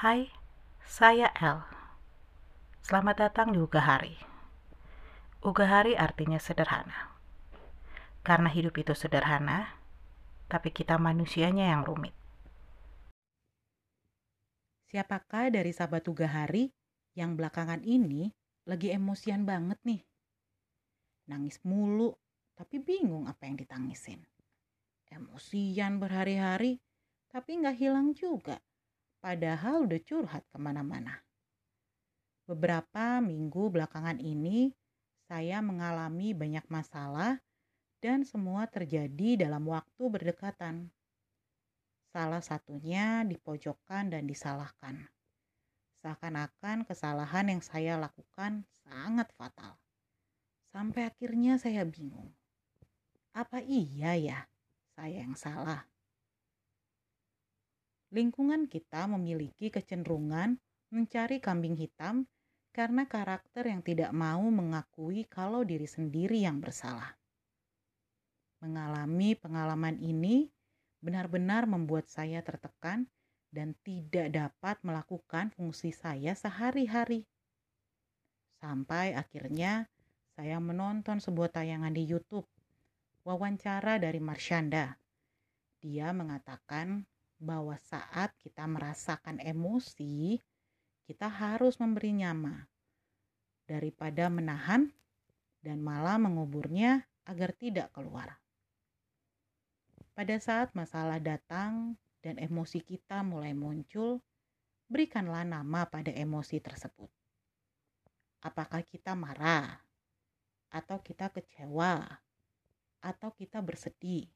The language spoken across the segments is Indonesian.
Hai, saya El. Selamat datang di Ugahari. Ugahari artinya sederhana. Karena hidup itu sederhana, tapi kita manusianya yang rumit. Siapakah dari sahabat Ugahari yang belakangan ini lagi emosian banget nih? Nangis mulu, tapi bingung apa yang ditangisin. Emosian berhari-hari, tapi nggak hilang juga padahal udah curhat ke mana-mana. Beberapa minggu belakangan ini, saya mengalami banyak masalah dan semua terjadi dalam waktu berdekatan. Salah satunya dipojokkan dan disalahkan. Seakan-akan kesalahan yang saya lakukan sangat fatal. Sampai akhirnya saya bingung. Apa iya ya saya yang salah? Lingkungan kita memiliki kecenderungan mencari kambing hitam karena karakter yang tidak mau mengakui kalau diri sendiri yang bersalah. Mengalami pengalaman ini benar-benar membuat saya tertekan dan tidak dapat melakukan fungsi saya sehari-hari. Sampai akhirnya saya menonton sebuah tayangan di YouTube, wawancara dari Marshanda. Dia mengatakan bahwa saat kita merasakan emosi, kita harus memberi nyama daripada menahan dan malah menguburnya agar tidak keluar. Pada saat masalah datang dan emosi kita mulai muncul, berikanlah nama pada emosi tersebut. Apakah kita marah, atau kita kecewa, atau kita bersedih,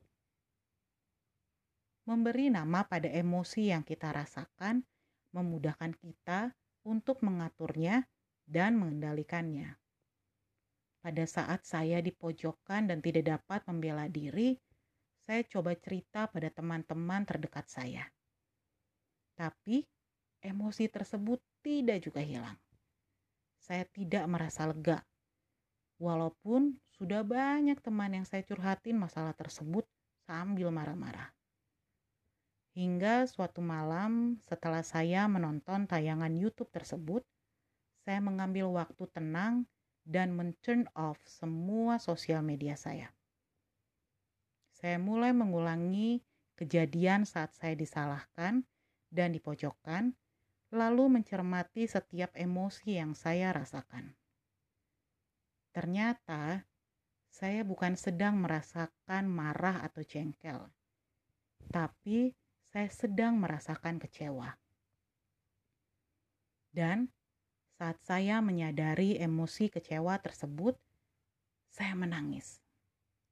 Memberi nama pada emosi yang kita rasakan memudahkan kita untuk mengaturnya dan mengendalikannya. Pada saat saya dipojokkan dan tidak dapat membela diri, saya coba cerita pada teman-teman terdekat saya. Tapi emosi tersebut tidak juga hilang. Saya tidak merasa lega. Walaupun sudah banyak teman yang saya curhatin masalah tersebut sambil marah-marah. Hingga suatu malam setelah saya menonton tayangan YouTube tersebut, saya mengambil waktu tenang dan men-turn off semua sosial media saya. Saya mulai mengulangi kejadian saat saya disalahkan dan dipojokkan, lalu mencermati setiap emosi yang saya rasakan. Ternyata saya bukan sedang merasakan marah atau jengkel, tapi saya sedang merasakan kecewa. Dan saat saya menyadari emosi kecewa tersebut, saya menangis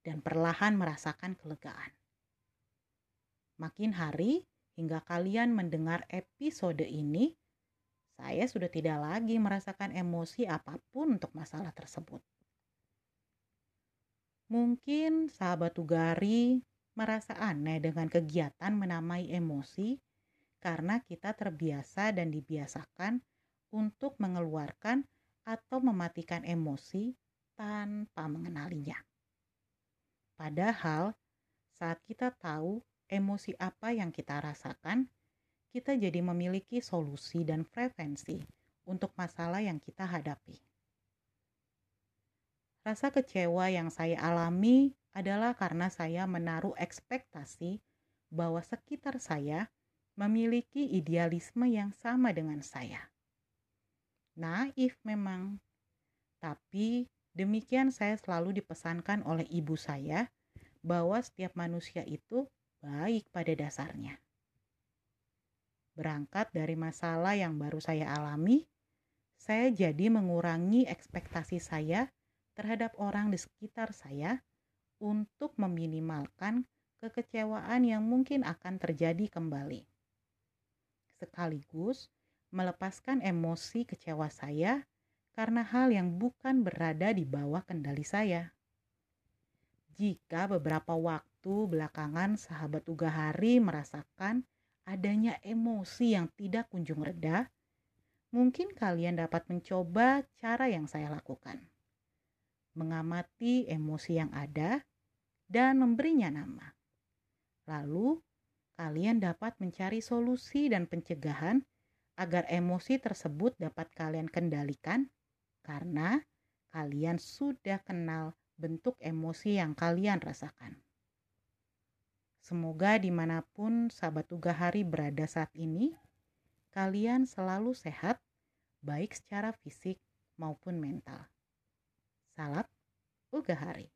dan perlahan merasakan kelegaan. Makin hari hingga kalian mendengar episode ini, saya sudah tidak lagi merasakan emosi apa pun untuk masalah tersebut. Mungkin sahabat Tugari merasa aneh dengan kegiatan menamai emosi karena kita terbiasa dan dibiasakan untuk mengeluarkan atau mematikan emosi tanpa mengenalinya. Padahal, saat kita tahu emosi apa yang kita rasakan, kita jadi memiliki solusi dan prevensi untuk masalah yang kita hadapi. Rasa kecewa yang saya alami adalah karena saya menaruh ekspektasi bahwa sekitar saya memiliki idealisme yang sama dengan saya. Naif memang, tapi demikian saya selalu dipesankan oleh ibu saya bahwa setiap manusia itu baik pada dasarnya. Berangkat dari masalah yang baru saya alami, saya jadi mengurangi ekspektasi saya terhadap orang di sekitar saya untuk meminimalkan kekecewaan yang mungkin akan terjadi kembali. Sekaligus melepaskan emosi kecewa saya karena hal yang bukan berada di bawah kendali saya. Jika beberapa waktu belakangan sahabat Ugahari merasakan adanya emosi yang tidak kunjung reda, mungkin kalian dapat mencoba cara yang saya lakukan. Mengamati emosi yang ada dan memberinya nama. Lalu, kalian dapat mencari solusi dan pencegahan agar emosi tersebut dapat kalian kendalikan karena kalian sudah kenal bentuk emosi yang kalian rasakan. Semoga di mana pun sahabat Uga Hari berada saat ini, kalian selalu sehat, baik secara fisik maupun mental. Salam Uga Hari.